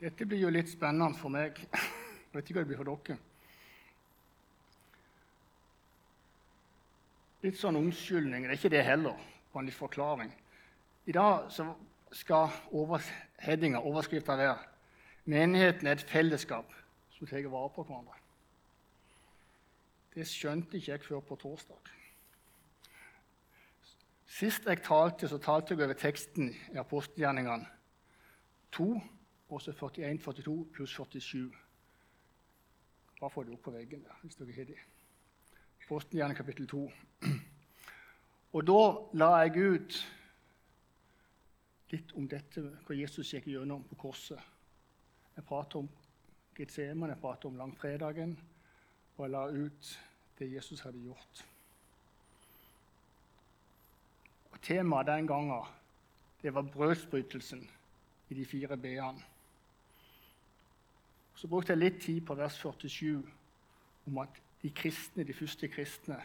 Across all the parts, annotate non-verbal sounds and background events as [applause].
Dette blir jo litt spennende for meg. Jeg vet ikke hva det blir for dere. Litt sånn unnskyldning. Det er ikke det heller. Bare en litt forklaring. I dag skal overheadinga, overskrifta, være 'Menigheten er et fellesskap som tar vare på hverandre'. Det skjønte ikke jeg før på torsdag. Sist jeg talte, så talte jeg over teksten i apostelgjerningene 2 og så 41, 42 pluss 47. Bare få det opp på veggen der, hvis dere har det. Apostelgjerningen kapittel 2. Og da la jeg ut litt om dette, hva Jesus gikk gjennom på korset. Jeg prater om Getsemen, jeg prater om langfredagen, og jeg la ut det Jesus hadde gjort. Og Temaet den gangen det var brødsbrytelsen i de fire b-ene. Så brukte jeg litt tid på vers 47 om at de kristne, de første kristne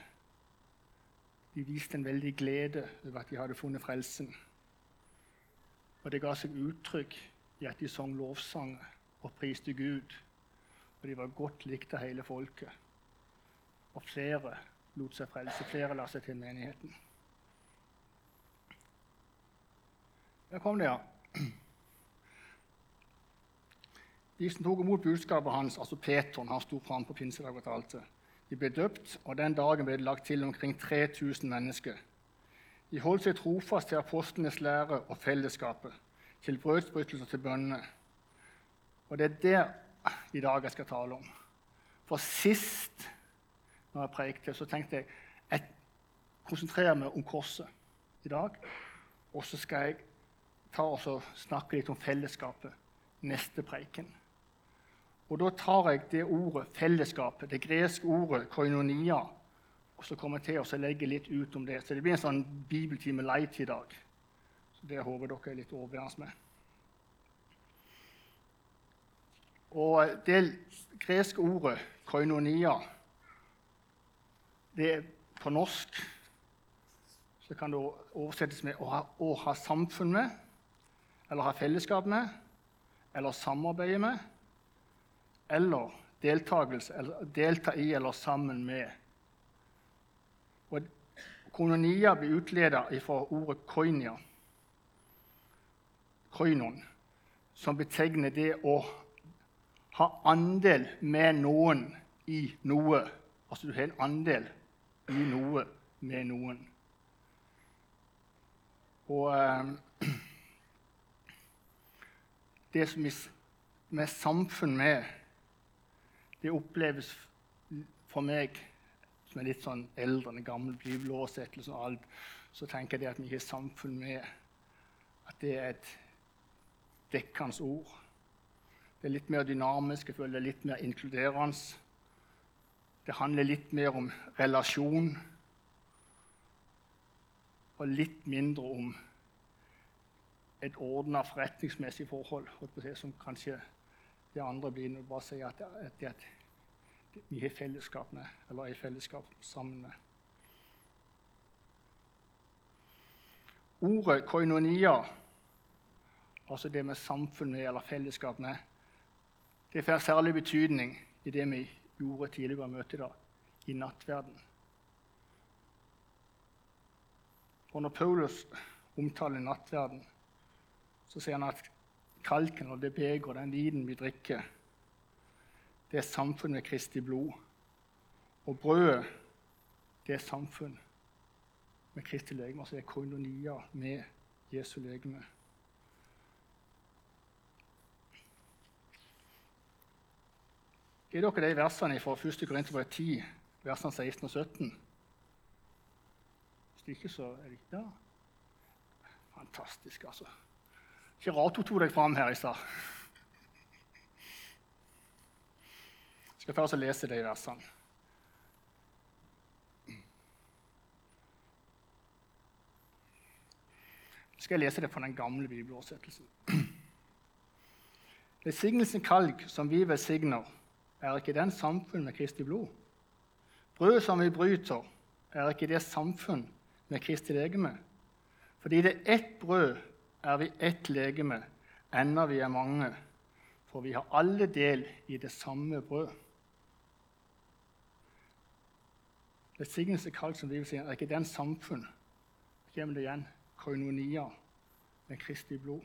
de viste en veldig glede over at de hadde funnet frelsen. Og det ga seg uttrykk i at de sang lovsanger og priste Gud. Og de var godt likt av hele folket. Og flere lot seg frelse. Flere la seg til menigheten. Der kom det, ja. De som tok imot budskapet hans, altså Peter, han sto fram på pinsedag og talte. De ble døpt, og den dagen ble det lagt til omkring 3000 mennesker. De holdt seg trofast til apostlenes lære og fellesskapet, til brødsbrytelser til bønnene. Og det er det i dag jeg skal tale om. For sist når jeg preikte, så tenkte jeg jeg konsentrerer meg om korset i dag. Og så skal jeg ta og snakke litt om fellesskapet neste preiken. Og da tar jeg det ordet, fellesskapet, det greske ordet koinonia, og så kommer jeg til å legge litt ut om det. Så det blir en sånn bibeltime light i dag. Så det håper dere er litt overbærende med. Og det greske ordet koinonia det er På norsk så kan det oversettes med å ha, å ha samfunn med, eller ha fellesskap med, eller samarbeide med eller delta i eller sammen med. Og Kononia blir utledet fra ordet koinia, koinon, som betegner det å ha andel med noen i noe. Altså du har en andel i noe med noen. Og eh, [clears throat] det som vi er samfunn med det oppleves for meg som er litt sånn eldre enn gammel bibelårsettelse og alt, så tenker jeg at vi har samfunn med at det er et dekkende ord. Det er litt mer dynamisk, jeg føler det er litt mer inkluderende. Det handler litt mer om relasjon og litt mindre om et ordna forretningsmessig forhold, som kanskje det andre blir når du bare sier at, at, at vi har fellesskap med, eller er i fellesskap sammen med. Ordet koinonia, altså det med samfunn med eller fellesskap med, det får særlig betydning i det vi gjorde tidligere i møtet i dag, i nattverden. Og når Paulus omtaler nattverden, så sier han at kalken og det begeret og den vinen vi drikker, det er samfunn med Kristi blod. Og brødet, det er samfunn med Kristi legeme. Altså det er koinonia med Jesu legeme. Er dere de versene fra 1. Korinterbrev 10, versene 16 og 17? Hvis ikke, så er det ikke det. Fantastisk, altså. Ikke rart hun tok deg fram her i stad. Jeg skal først lese de versene. Så skal jeg lese det på den gamle bibeloversettelsen. [clears throat] Velsignelsen kalk som vi velsigner, er ikke den samfunn med Kristi blod? Brød som vi bryter, er ikke det samfunn med Kristi legeme? Fordi det er ett brød, er vi ett legeme, enda vi er mange. for vi har alle del i det samme brød. Velsignelse kalt som Bibelen sier, er ikke den samfunn. Kommer det igjen koinonia med Kristi blod.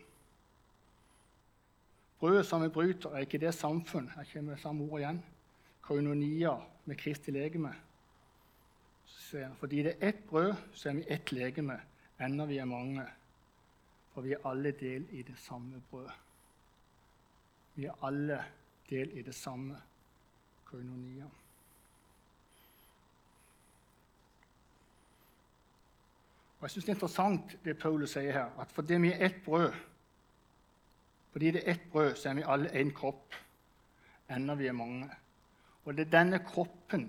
Brødet som vi bryter, er ikke det samfunn. Her kommer det samme ord igjen. Koinonia med Kristi legeme. Fordi det er ett brød, så er vi ett legeme, enda vi er mange. For vi er alle del i det samme brødet. Vi er alle del i det samme koinonia. Og Jeg synes det er interessant det Paulus sier her, at fordi vi er ett brød, fordi det er ett brød, så er vi alle én kropp, enda vi er mange. Og det er denne kroppen,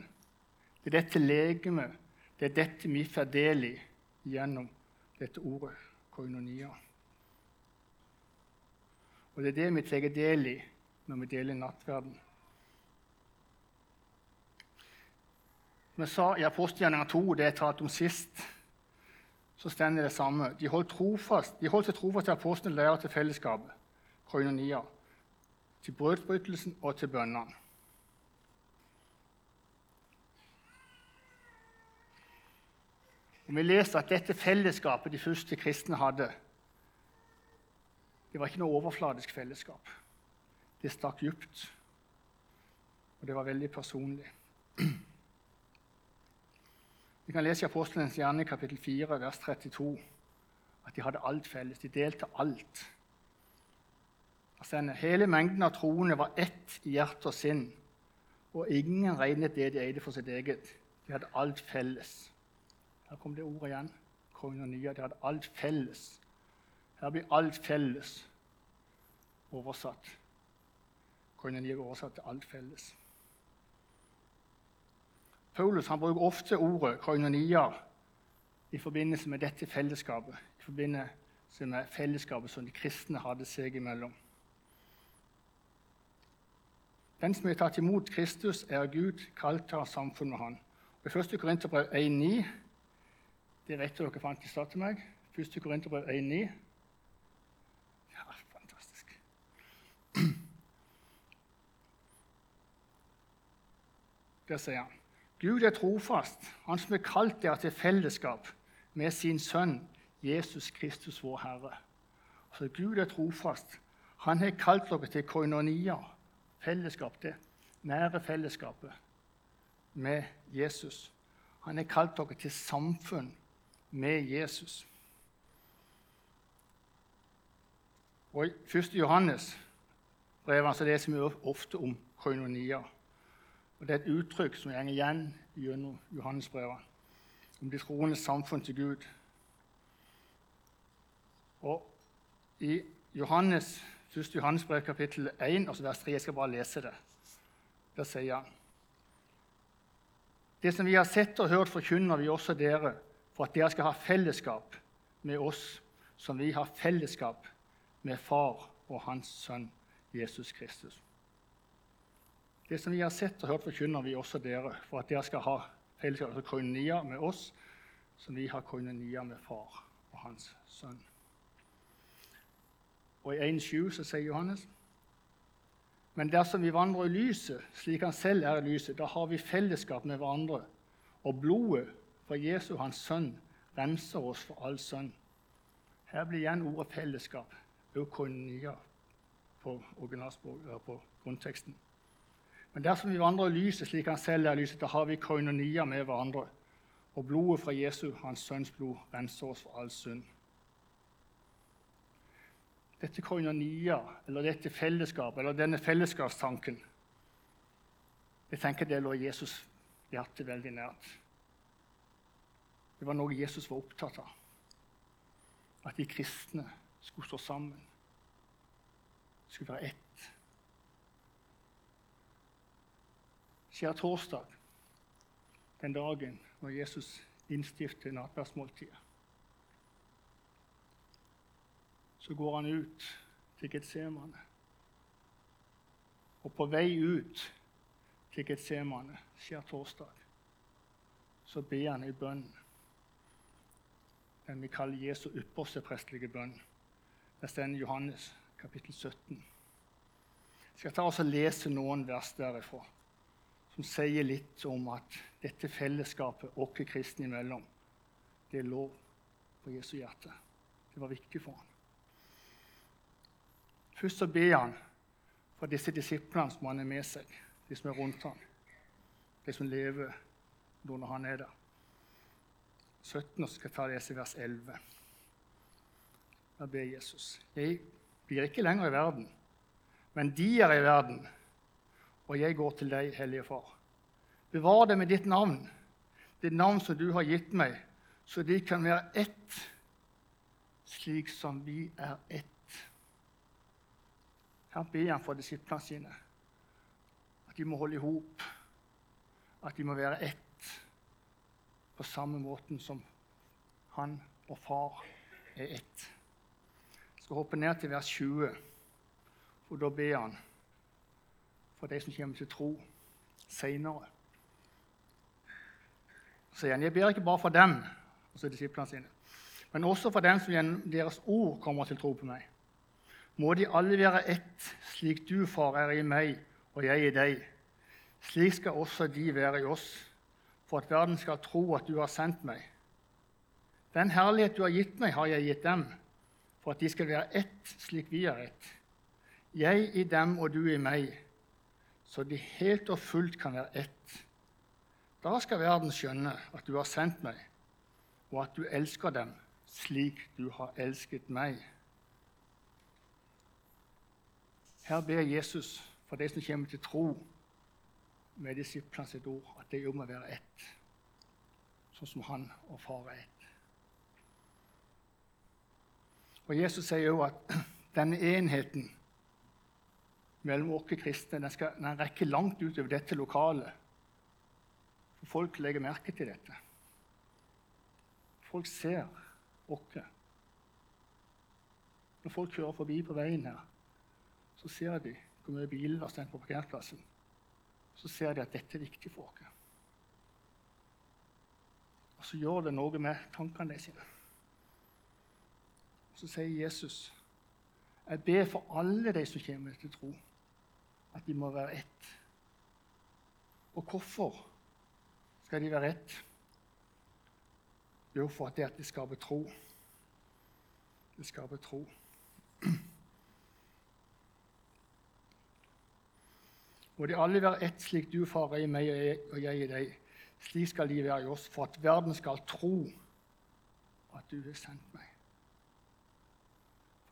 det er dette legemet, det er dette vi får del i gjennom dette ordet koinonia. Og det er det vi tar del i når vi deler nattverden. Jeg sa i Apostelgjerninga 2, det jeg talte om sist, så stender det samme. De holdt, trofast, de holdt seg trofast til apostlene, lærer til fellesskapet, koinonia, til brødsbrytelsen og til bønnene. Og Vi leser at dette fellesskapet de første kristne hadde, det var ikke noe overfladisk fellesskap. Det stakk dypt, og det var veldig personlig. Vi kan lese i Apostelens hjerne, kapittel 4, vers 32, at de hadde alt felles. De delte alt. Altså, hele mengden av troende var ett i hjerte og sinn, og ingen regnet det de eide for sitt eget. De hadde alt felles. Her kom det ordet igjen. Koinonia. De hadde alt felles. Her blir alt felles oversatt. Koinonia er oversatt til alt felles. Paulus han bruker ofte ordet koinonia i forbindelse med dette fellesskapet, i forbindelse med fellesskapet som de kristne hadde seg imellom. Den som har tatt imot Kristus, er Gud kalt av samfunn med Han. Og I 1. Korinterbrev 1,9 Det vet dere fant i stad til meg. 1. Korinterbrev 1,9 Ja, fantastisk. Der sier han Gud er trofast, han som har kalt dere til fellesskap med sin sønn Jesus Kristus, vår Herre. Så Gud er trofast. Han har kalt dere til koinonia, fellesskap, det nære fellesskapet med Jesus. Han har kalt dere til samfunn med Jesus. Og I 1. Johannes brev leser vi ofte om koinonia. Og Det er et uttrykk som går igjen gjennom Johannesbrevet, om de troendes samfunn til Gud. Og I Johannes, 1. Johannes brev, kapittel 1, altså vers 3 Jeg skal bare lese det. Der sier han Det som vi har sett og hørt, forkynner vi også dere, for at dere skal ha fellesskap med oss, som vi har fellesskap med Far og Hans Sønn Jesus Kristus. Det som vi har sett og hørt, forkynner vi også dere, for at dere skal ha fellesskap, altså koinonia med oss, som vi har koinonia med Far og Hans Sønn. Og I 1,7 så sier Johannes men dersom vi vandrer i lyset, slik han selv er i lyset, da har vi fellesskap med hverandre. Og blodet fra Jesu, hans sønn, renser oss for all sønn. Her blir igjen ordet 'fellesskap', økonia, på på grunnteksten. Men dersom vi vandrer i lyset slik han selv er lyset, da har vi koinonia med hverandre. Og blodet fra Jesu, hans sønns blod, renser oss for all synd. Dette koinonia, eller dette fellesskapet, eller denne fellesskapstanken, jeg tenker det lå Jesus hjertet veldig nært. Det var noe Jesus var opptatt av. At de kristne skulle stå sammen. skulle være ett. Torsdag, den dagen når Jesus innstifter nattverdsmåltidet. Så går han ut til Getsemane. Og på vei ut til Getsemane torsdag, så ber han i bønn den vi kaller Jesu ypperste prestelige bønn. Det står i Johannes kapittel 17. Jeg skal ta ta og lese noen vers derifra som sier litt om at dette fellesskapet oss kristne imellom, det lå på Jesu hjerte. Det var viktig for ham. Først så ber han for disse disiplene som han er med seg, de som er rundt ham, de som lever når han er der. 17, og så skal jeg ta i vers 11. Da ber Jesus. Jeg blir ikke lenger i verden, men de er i verden, og jeg går til deg, Hellige Far. Bevar det med ditt navn, ditt navn som du har gitt meg, så de kan være ett, slik som vi er ett. Her ber han for disiplene sine at de må holde i hop, at de må være ett på samme måten som han og far er ett. Jeg skal hoppe ned til vers 20, for da ber han for de som kommer til tro seinere. Så igjen, jeg ber ikke bare for dem, altså disiplene sine, men også for dem som gjennom deres ord kommer til tro på meg. Må de alle være ett, slik du, far, er i meg og jeg i deg. Slik skal også de være i oss, for at verden skal tro at du har sendt meg. Den herlighet du har gitt meg, har jeg gitt dem, for at de skal være ett, slik vi er ett. Jeg i dem og du i meg, så de helt og fullt kan være ett. Da skal verden skjønne at du har sendt meg, og at du elsker dem slik du har elsket meg. Her ber Jesus for de som kommer til tro med disiplene sitt ord, at de må være ett, sånn som han og far er ett. Og Jesus sier òg at [clears throat] denne enheten mellom oss kristne den, skal, den rekker langt utover dette lokalet. For folk legger merke til dette. Folk ser oss. Når folk kjører forbi på veien her, så ser de hvor mye biler det står på parkeringsplassen. Så ser de at dette er viktig for oss. Og så gjør det noe med tankene sine. Så sier Jesus, 'Jeg ber for alle de som kommer til tro, at de må være ett.' Og hvorfor? Skal de være ett? Jo, for at det, at det skaper tro. Det skaper tro. Må de alle være ett, slik du, Far, i meg og jeg i deg. Slik skal de være i oss, for at verden skal tro at du har sendt meg.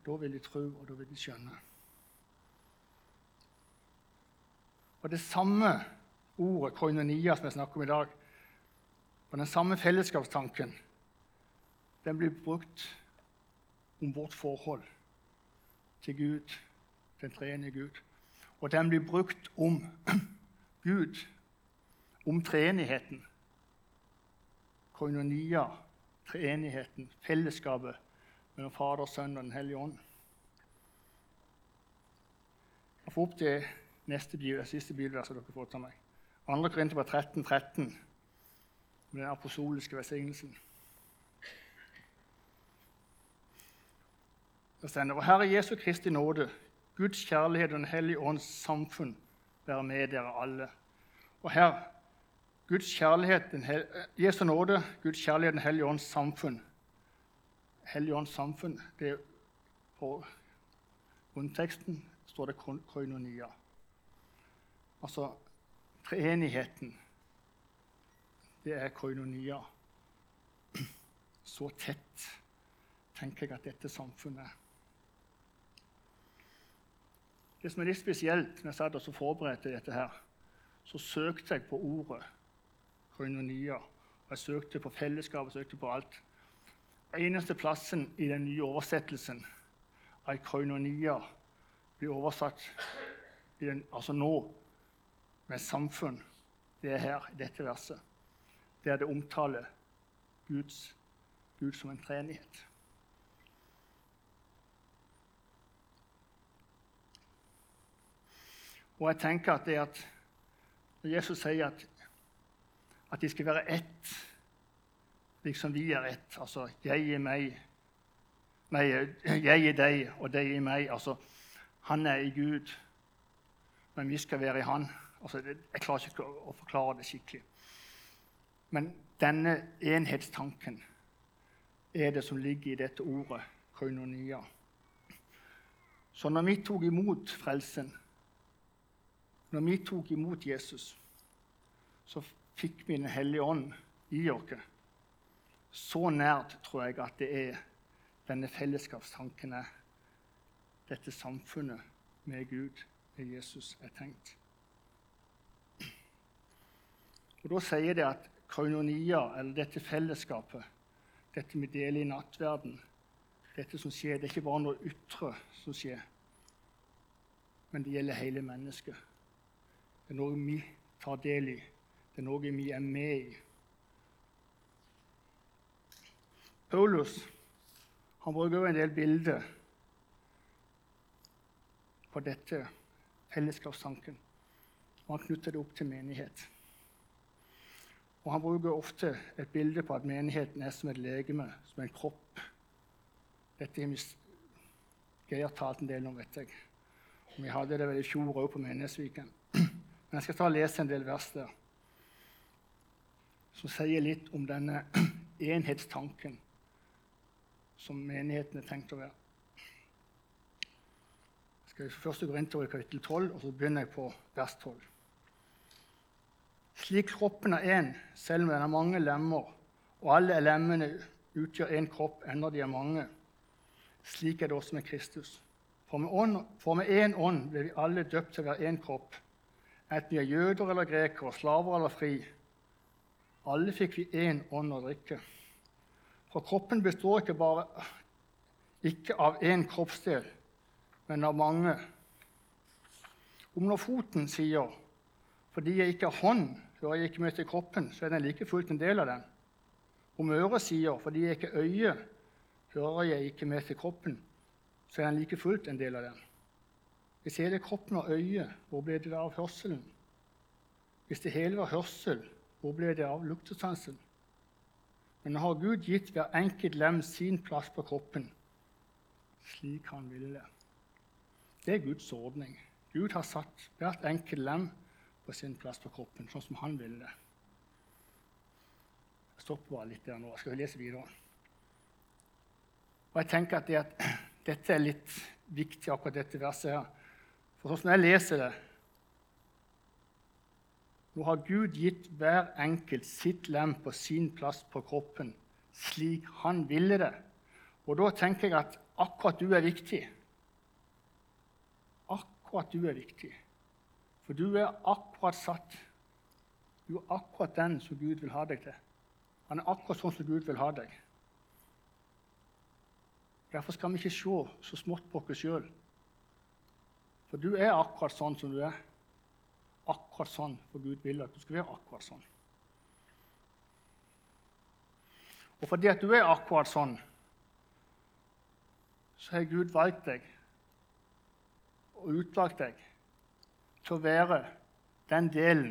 Da vil de tro, og da vil de skjønne. Og det samme ordet, koinonia, som jeg snakker om i dag, og den samme fellesskapstanken den blir brukt om vårt forhold til Gud, den treenige Gud. Og den blir brukt om [clears throat] Gud, om treenigheten. Koinonia, treenigheten, fellesskapet mellom Fader, Sønn og Den hellige ånd. Jeg får opp til neste bibel, siste bilverset dere får av meg. 2. Korinter 13, 13 med den apostoliske velsignelsen. Det stender, Og Herre Jesu Kristi nåde, Guds kjærlighet og Den hellige ånds samfunn være med dere alle. Og her Guds kjærlighet, Jesu nåde, Guds kjærlighet, Den hellige ånds samfunn. Hellige ånds samfunn det er På grunnteksten står det koinonia. Altså treenigheten det er koinonia. Så tett tenker jeg at dette samfunnet. Det som er litt spesielt når jeg satt og forberedte dette, her, så søkte jeg på ordet koinonia. Jeg søkte på fellesskap og søkte på alt. Eneste plassen i den nye oversettelsen av koinonia blir oversatt den, altså nå med samfunn. Det er her, i dette verset der det omtaler Guds, Gud som en treenighet. Og jeg tenker at det at når Jesus sier at, at de skal være ett, liksom vi er ett, altså jeg i meg Nei, jeg i deg og deg i meg. Altså, han er i Gud. men vi skal være i Han. Altså, jeg klarer ikke å forklare det skikkelig. Men denne enhetstanken er det som ligger i dette ordet, koinonia. Så når vi tok imot frelsen, når vi tok imot Jesus, så fikk vi Den hellige ånd i oss. Så nært tror jeg at det er denne fellesskapstanken. Dette samfunnet med Gud, med Jesus, er tenkt. Og Da sier det at koinonia, eller dette fellesskapet, dette vi deler i nattverden, dette som skjer, det er ikke bare noe ytre som skjer, men det gjelder hele mennesket. Det er noe vi tar del i. Det er noe vi er med i. Paulus han bruker en del bilder på dette fellesskapstanken. Han knytter det opp til menighet. Og Han bruker ofte et bilde på at menigheten er som et legeme, som en kropp. Dette har Geir talt en del om, vet jeg. Og vi hadde det vel i fjor òg på Menighetsviken. Men jeg skal ta og lese en del vers der som sier litt om denne enhetstanken som menigheten er tenkt å være. Jeg skal først gå inn til kapittel 12, og så begynner jeg på vers 12. Slik kroppen er én, selv om den har mange lemmer, og alle lemmene utgjør én kropp, enda de er mange. Slik er det også med Kristus. For med én ånd ble vi alle døpt til å være én kropp, enten vi er jøder eller grekere, slaver eller fri. Alle fikk vi én ånd å drikke. For kroppen består ikke bare ikke av én kroppsdel, men av mange. Om når foten sier 'fordi jeg ikke har hånd, hører jeg ikke til kroppen', så er den like fullt en del av den. Om øret sier 'fordi jeg ikke har øye, hører jeg ikke med til kroppen', så er den like fullt en del av den. Hvis hele kroppen var øye, hvor ble det av hørselen? Hvis det hele var hørsel, hvor ble det av luktesansen? Men nå har Gud gitt hver enkelt lem sin plass på kroppen, slik han ville. Det er Guds ordning. Gud har satt hvert enkelt lem på sin plass på kroppen, sånn som han ville. Jeg stopper bare litt der nå. Jeg skal lese videre. Og jeg tenker at, det at [clears throat] dette er litt viktig, akkurat dette verset her. For sånn som jeg leser det, nå har Gud gitt hver enkelt sitt lem på sin plass på kroppen, slik han ville det. Og da tenker jeg at akkurat du er viktig. Akkurat du er viktig. For du er akkurat satt. Du er akkurat den som Gud vil ha deg til. Han er akkurat sånn som Gud vil ha deg. Derfor skal vi ikke se så smått på oss sjøl. For du er akkurat sånn som du er akkurat sånn, for Gud vil at du skal være akkurat sånn. Og fordi at du er akkurat sånn, så har Gud valgt deg og utvalgt deg til å være den delen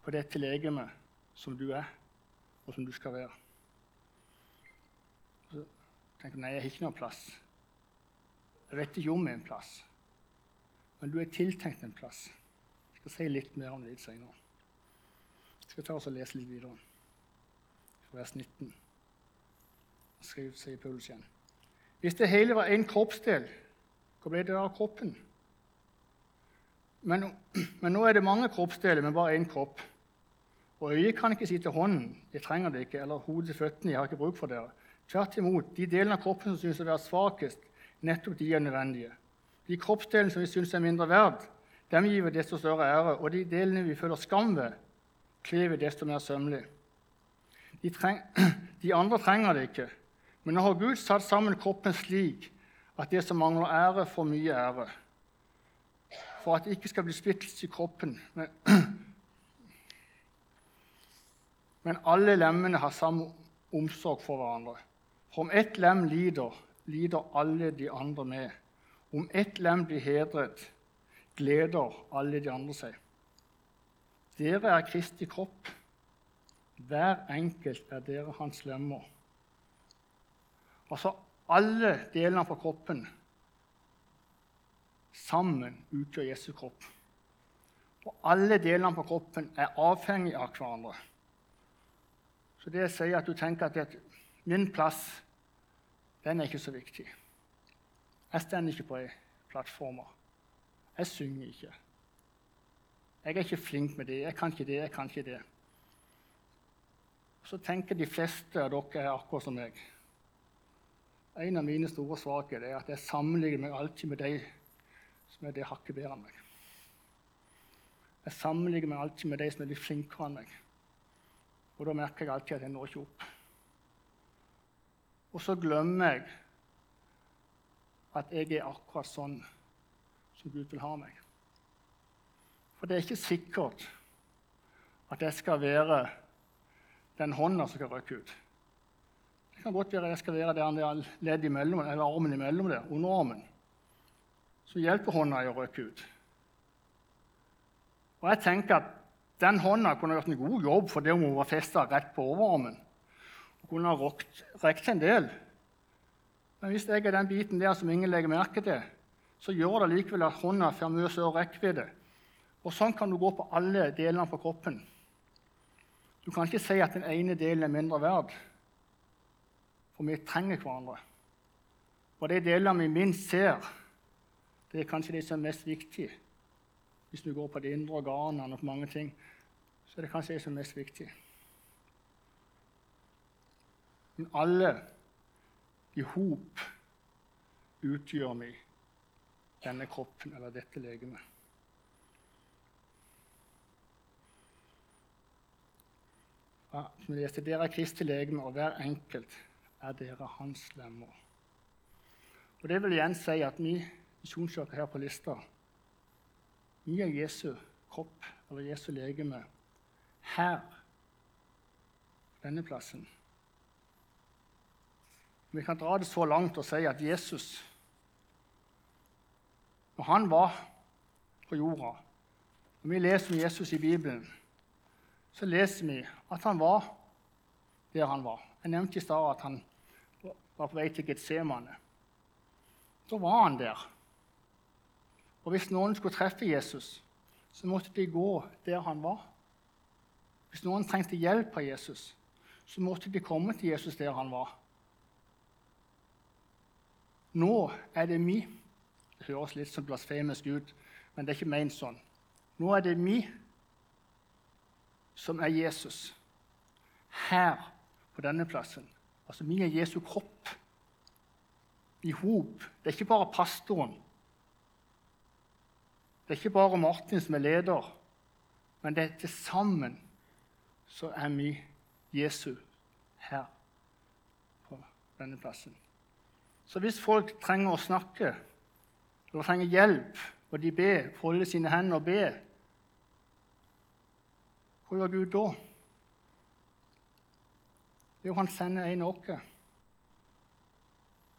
på dette legemet som du er, og som du skal være. Så tenker du nei, jeg har ikke noen plass. Jeg vet ikke om en plass. Men du er tiltenkt en plass. Jeg skal si litt mer om det litt senere. Jeg skal ta oss og lese litt videre. Vers 19. Skriv, sier Paulus igjen. Hvis det hele var én kroppsdel, hvor ble det av kroppen? Men, [clears throat] men, nå er det mange kroppsdeler, men bare én kropp. Og øyet kan ikke si til hånden 'jeg trenger det ikke', eller hodet til føttene 'jeg har ikke bruk for dere'. Tvert imot, de delene av kroppen som synes å være svakest, nettopp de er nødvendige. De kroppsdelene som vi synes er mindre verd, dem gir vi desto større ære, og de delene vi føler skam ved, kler vi desto mer sømmelig. De, [clears throat] de, andre trenger det ikke, men nå har Gud satt sammen kroppen slik at det som mangler ære, får mye ære. For at det ikke skal bli splittelse i kroppen. Men, [clears throat] men alle lemmene har samme omsorg for hverandre. For om ett lem lider, lider alle de andre med. Om ett lem blir hedret, gleder alle de andre seg. Dere er Kristi kropp. Hver enkelt er dere hans lemmer. Altså alle delene av kroppen sammen utgjør Jesu kropp. Og alle delene på kroppen er avhengig av hverandre. Så det sier at du tenker at min plass den er ikke så viktig. Jeg står ikke på plattformer. Jeg synger ikke. Jeg er ikke flink med det. Jeg kan ikke det. jeg kan ikke det. Så tenker de fleste av dere er akkurat som meg. En av mine store svakheter er at jeg sammenligner meg alltid med de som er det hakket bedre enn meg. Jeg sammenligner meg alltid med de som er litt flinkere enn meg. Og da merker jeg alltid at jeg når ikke opp. Og så glemmer jeg at jeg er akkurat sånn som Gud vil ha meg. For det er ikke sikkert at jeg skal være den hånda som skal røkke ut. Det kan godt være jeg skal være der ledd imellom, eller armen imellom der, underarmen, som hjelper hånda i å røkke ut. Og jeg tenker at den hånda kunne gjort en god jobb for det om hun var festa rett på overarmen. Hun kunne ha rekt en del. Men hvis jeg er den biten der som ingen legger merke til, så gjør det likevel at hånda får mye større rekkevidde. Og sånn kan du gå på alle delene på kroppen. Du kan ikke si at den ene delen er mindre verd, for vi trenger hverandre. Og de delene vi minst ser, det er kanskje det som er mest viktig. Hvis du går på de indre organene og på mange ting, så er det kanskje det som er mest viktig. Men alle i hop utgjør vi denne kroppen eller dette legemet. Ja, som leste, Dere er Kristi legeme, og hver enkelt er dere hans lemmer. Og Det vil igjen si at vi misjonskirker her på lista vi er Jesu kropp, eller Jesu legeme, her, på denne plassen. Vi kan dra det så langt og si at Jesus, når han var på jorda Når Vi leser om Jesus i Bibelen så leser vi at han var der han var. Jeg nevnte i stad at han var på vei til Getsemane. Så var han der. Og hvis noen skulle treffe Jesus, så måtte de gå der han var. Hvis noen trengte hjelp av Jesus, så måtte de komme til Jesus der han var. Nå er det vi Det høres litt som blasfemisk ut, men det er ikke ment sånn. Nå er det vi som er Jesus, her på denne plassen. Altså, Vi er Jesu kropp i hop. Det er ikke bare pastoren. Det er ikke bare Martin som er leder, men det er til sammen så er vi Jesu her på denne plassen. Så hvis folk trenger å snakke eller trenger hjelp, og de ber, folder sine hender og ber hva gjør Gud da? Jo, han sender en av oss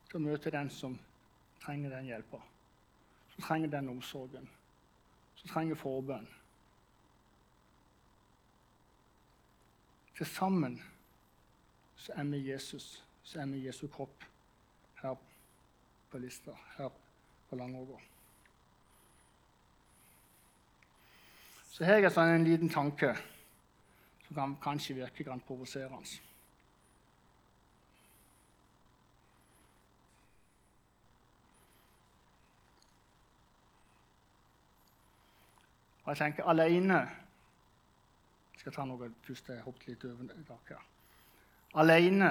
til å møte den som trenger den hjelpa, som trenger den omsorgen, som trenger forbønn. Til sammen så er Jesus, så er vi Jesu kropp her på lista, her på Langåga. Så her er sånn en liten tanke som kan kanskje virke provoserende. Og jeg tenker alene Jeg skal ta noe først. Jeg hoppet litt over dere. Alene,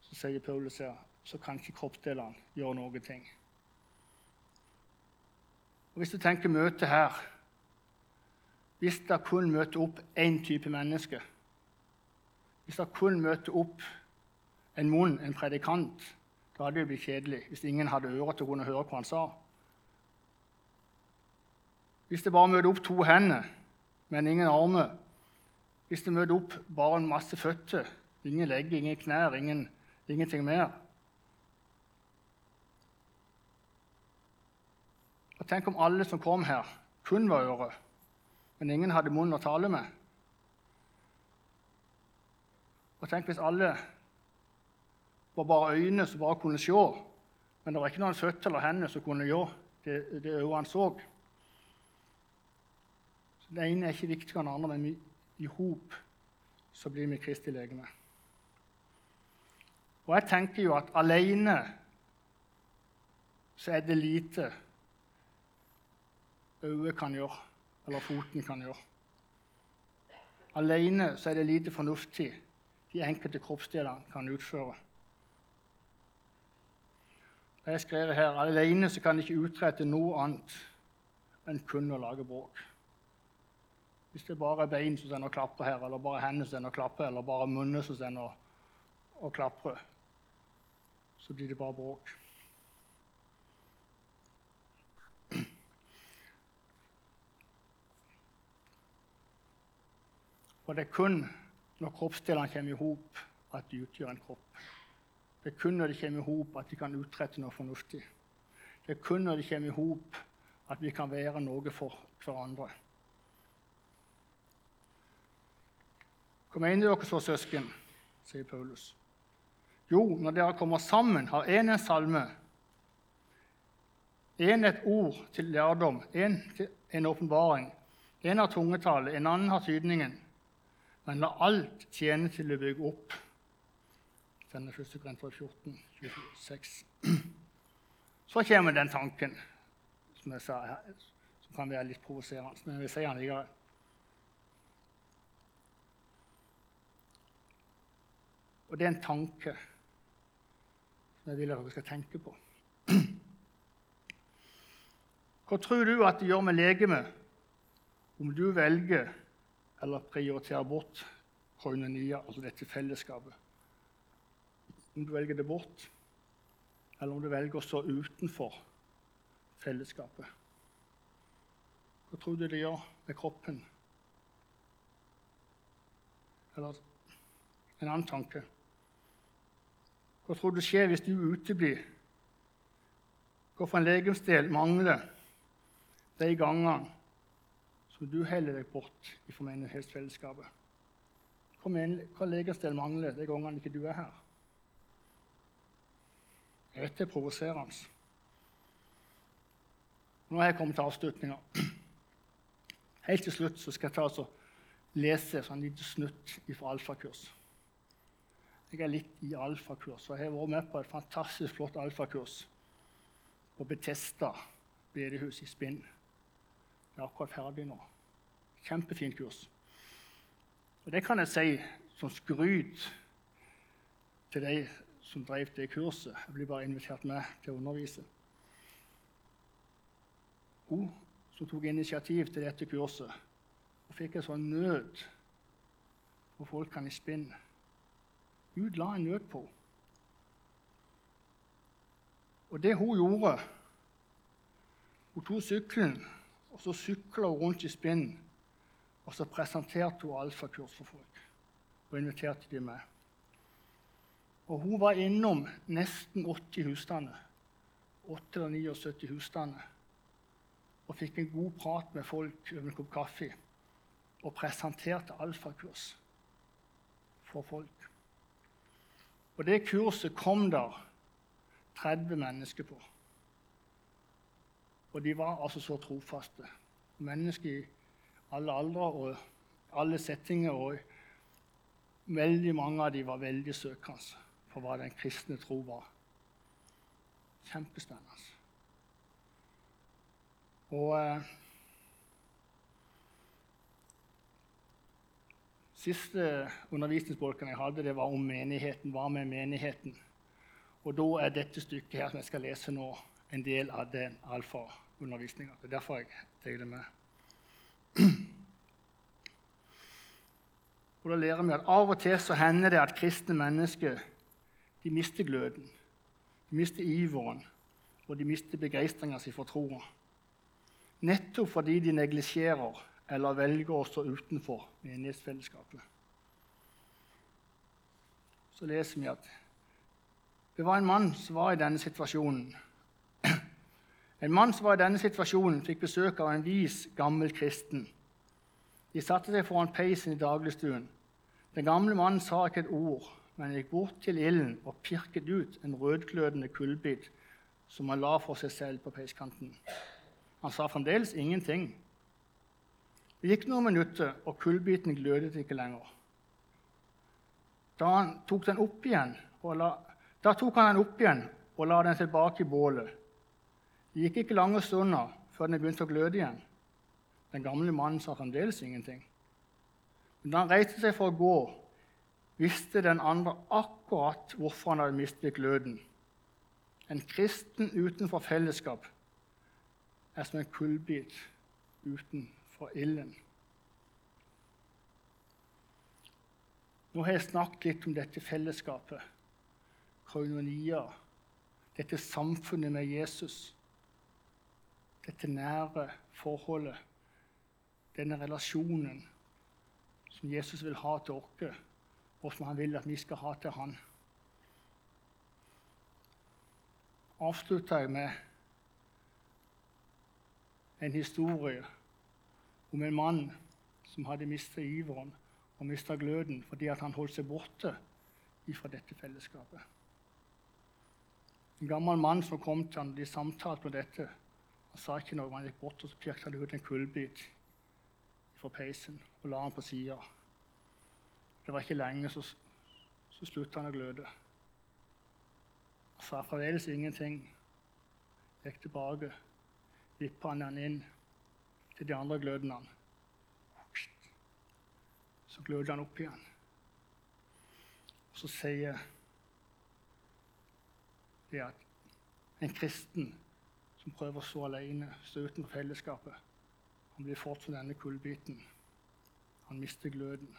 så sier Paulus her, så kan ikke kroppsdelene gjøre noe ting. Og Hvis du tenker møte her hvis det kun møter opp én type menneske, hvis det kun møter opp en munn, en predikant, da hadde det blitt kjedelig hvis ingen hadde ører til å kunne høre hva han sa. Hvis det bare møter opp to hender, men ingen armer, hvis det møter opp bare en masse føtter, ingen legger, ingen knær, ingen, ingenting mer Og Tenk om alle som kom her, kun var øre, men ingen hadde munn å tale med. Og tenk hvis alle var bare øyne som bare kunne se, men det var ikke noen føtter eller hender som kunne gjøre det, det han så. Det ene er ikke viktigere enn det andre, men i hop så blir vi Kristi legeme. Og jeg tenker jo at alene så er det lite øyet kan gjøre, eller foten kan gjøre. Alene så er det lite fornuftig de enkelte kroppsdelene kan utføre. Jeg skrev her alene så kan de ikke utrette noe annet enn kun å lage bråk. Hvis det bare er bein som sender klapper her, eller bare hender som sender klapper, eller bare munner som sender og klapper, så blir det bare bråk. For det er kun når kroppsdelene kommer i hop, at de utgjør en kropp. Det er kun når de kommer i hop, at de kan utrette noe fornuftig. Det er kun når de kommer i hop, at vi kan være noe for hverandre. Hva mener dere så, søsken? sier Paulus. Jo, når dere kommer sammen, har én en salme, én et ord til lærdom, én en åpenbaring, én har tungetale, en annen har tydningen men la alt tjene til å bygge opp. Denne første Korinter 14, 26. [clears throat] Så kommer den tanken som jeg sa her, som kan være litt provoserende, men jeg vil si den likevel. Og det er en tanke som jeg vil at dere skal tenke på. [clears throat] Hva tror du at det gjør med legemet om du velger eller prioriterer bort koinonia, altså dette fellesskapet. Om du velger det bort, eller om du velger å stå utenfor fellesskapet. Hva tror du det gjør med kroppen? Eller en annen tanke. Hva tror du skjer hvis du uteblir? Hvorfor en legemsdel mangler de gangene som du heller deg bort fra menighetsfellesskapet. Hvilken legemsdel mangler de gangene ikke du er her? Dette er provoserende. Nå har jeg kommet til avslutninga. Helt til slutt skal jeg ta og lese en liten snutt fra alfakurs. Jeg er litt i alfakurs, og jeg har vært med på et fantastisk flott alfakurs på Betesta bedehus i Spinn. Det er akkurat ferdig nå. Kjempefint kurs. Og det kan jeg si som skryt til de som drev det kurset. Jeg blir bare invitert med til å undervise. Hun som tok initiativ til dette kurset, og fikk en sånn nød for folkene i spinn. Gud la en nød på. Og det hun gjorde Hun tok sykkelen og så sykla hun rundt i spinn, og så presenterte hun alfakurs for folk. Og inviterte de med. Og hun var innom nesten 80 husstander. 8 eller 79 husstander. Og fikk en god prat med folk over en kopp kaffe. Og presenterte alfakurs for folk. Og det kurset kom der 30 mennesker på. Og de var altså så trofaste. Mennesker i alle aldre og alle settinger. Og veldig mange av dem var veldig søkende for hva den kristne tro var. Kjempespennende. Og Siste undervisningsbolken jeg hadde, det var om menigheten. Hva med menigheten? Og da er dette stykket her som jeg skal lese nå, en del av den alfa undervisninga. Det er derfor jeg tar det med. Og Da lærer vi at av og til så hender det at kristne mennesker de mister gløden, de mister iveren, og de mister begeistringa si for troa. Nettopp fordi de neglisjerer eller velger å stå utenfor menighetsfellesskapet. Så leser vi at det var en mann som var i denne situasjonen. [clears throat] En mann som var i denne situasjonen, fikk besøk av en vis, gammel kristen. De satte seg foran peisen i dagligstuen. Den gamle mannen sa ikke et ord, men gikk bort til ilden og pirket ut en rødglødende kullbit som han la for seg selv på peiskanten. Han sa fremdeles ingenting. Det gikk noen minutter, og kullbiten glødet ikke lenger. Da, tok la, da tok han den opp igjen og la den tilbake i bålet. Det gikk ikke lange stunder før den begynte å gløde igjen. Den gamle mannen sa fremdeles ingenting. Men da han reiste seg for å gå, visste den andre akkurat hvorfor han hadde mistet gløden. En kristen utenfor fellesskap er som en kullbit utenfor ilden. Nå har jeg snakket litt om dette fellesskapet, koinonia, dette samfunnet med Jesus. Dette nære forholdet, denne relasjonen som Jesus vil ha til oss, og som han vil at vi skal ha til han. Avslutter jeg med en historie om en mann som hadde mistet iveren og mista gløden fordi han holdt seg borte fra dette fellesskapet. En gammel mann som kom til han, de samtalte om dette. Han sa ikke noe, han gikk bort og så ut en kullbit fra peisen og la den på sida. Det var ikke lenge, så, så slutta han å gløde. Han sa fremdeles ingenting. Gikk tilbake, vippa han den inn til de andre glødene. Så gløder han opp igjen. Og så sier det at en kristen som prøver å stå alene, stå utenfor fellesskapet, han blir fort som denne kullbiten. Han mister gløden.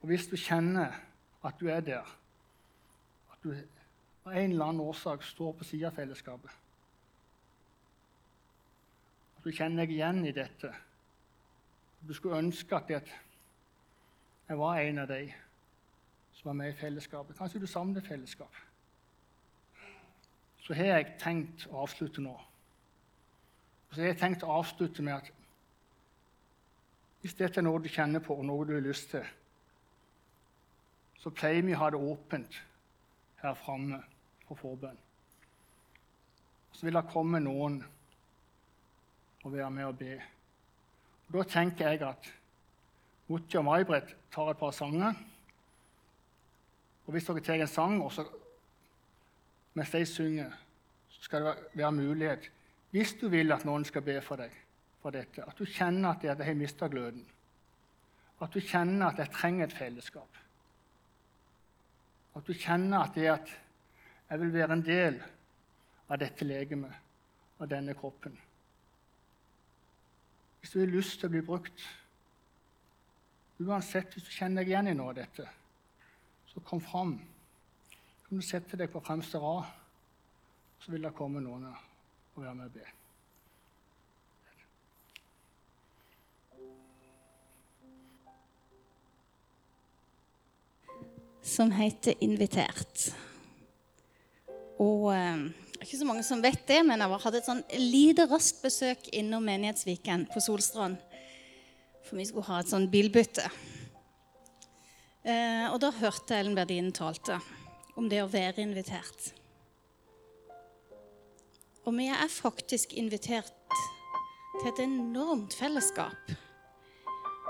Og hvis du kjenner at du er der, at du av en eller annen årsak står på sida av fellesskapet Du kjenner deg igjen i dette. Du skulle ønske at jeg var en av de som var med i fellesskapet. Kanskje du savner fellesskap. Så har jeg tenkt å avslutte nå. Så har jeg tenkt å avslutte med at hvis dette er noe du kjenner på, og noe du har lyst til, så pleier vi å ha det åpent her framme for forbønn. Så vil det komme noen og være med og be. Og da tenker jeg at Mutti og May-Britt tar et par sanger. Og hvis dere tar en sang, og så, mens de synger, så skal det være mulighet Hvis du vil at noen skal be for deg for dette, at du kjenner at jeg har mista gløden, at du kjenner at jeg trenger et fellesskap at du kjenner at det at jeg vil være en del av dette legemet, av denne kroppen. Hvis du har lyst til å bli brukt Uansett, hvis du kjenner deg igjen i noe av dette, så kom fram. Kan du sette deg på fremste rad, så vil det komme noen og være med og be. som heter 'Invitert'. Og eh, ikke så mange som vet det, men jeg hadde et sånn lite raskt besøk innom Menighetsviken på Solstrand. For vi skulle ha et sånn bilbytte. Eh, og da hørte Ellen Berdine talte om det å være invitert. Og vi er faktisk invitert til et enormt fellesskap.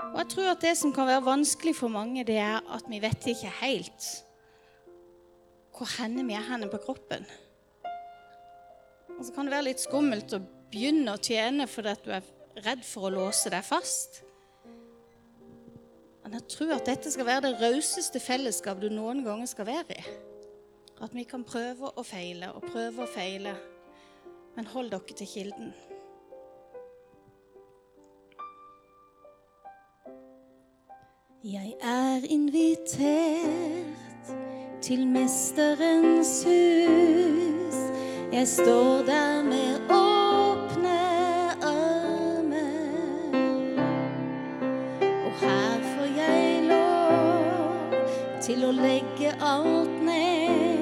Og jeg tror at det som kan være vanskelig for mange, det er at vi vet ikke helt hvor henne vi er henne på kroppen. Og så kan det være litt skummelt å begynne å tjene fordi du er redd for å låse deg fast. Men jeg tror at dette skal være det rauseste fellesskapet du noen ganger skal være i. At vi kan prøve og feile og prøve og feile. Men hold dere til kilden. Jeg er invitert til Mesterens hus. Jeg står der med åpne armer. Og her får jeg lov til å legge alt tynger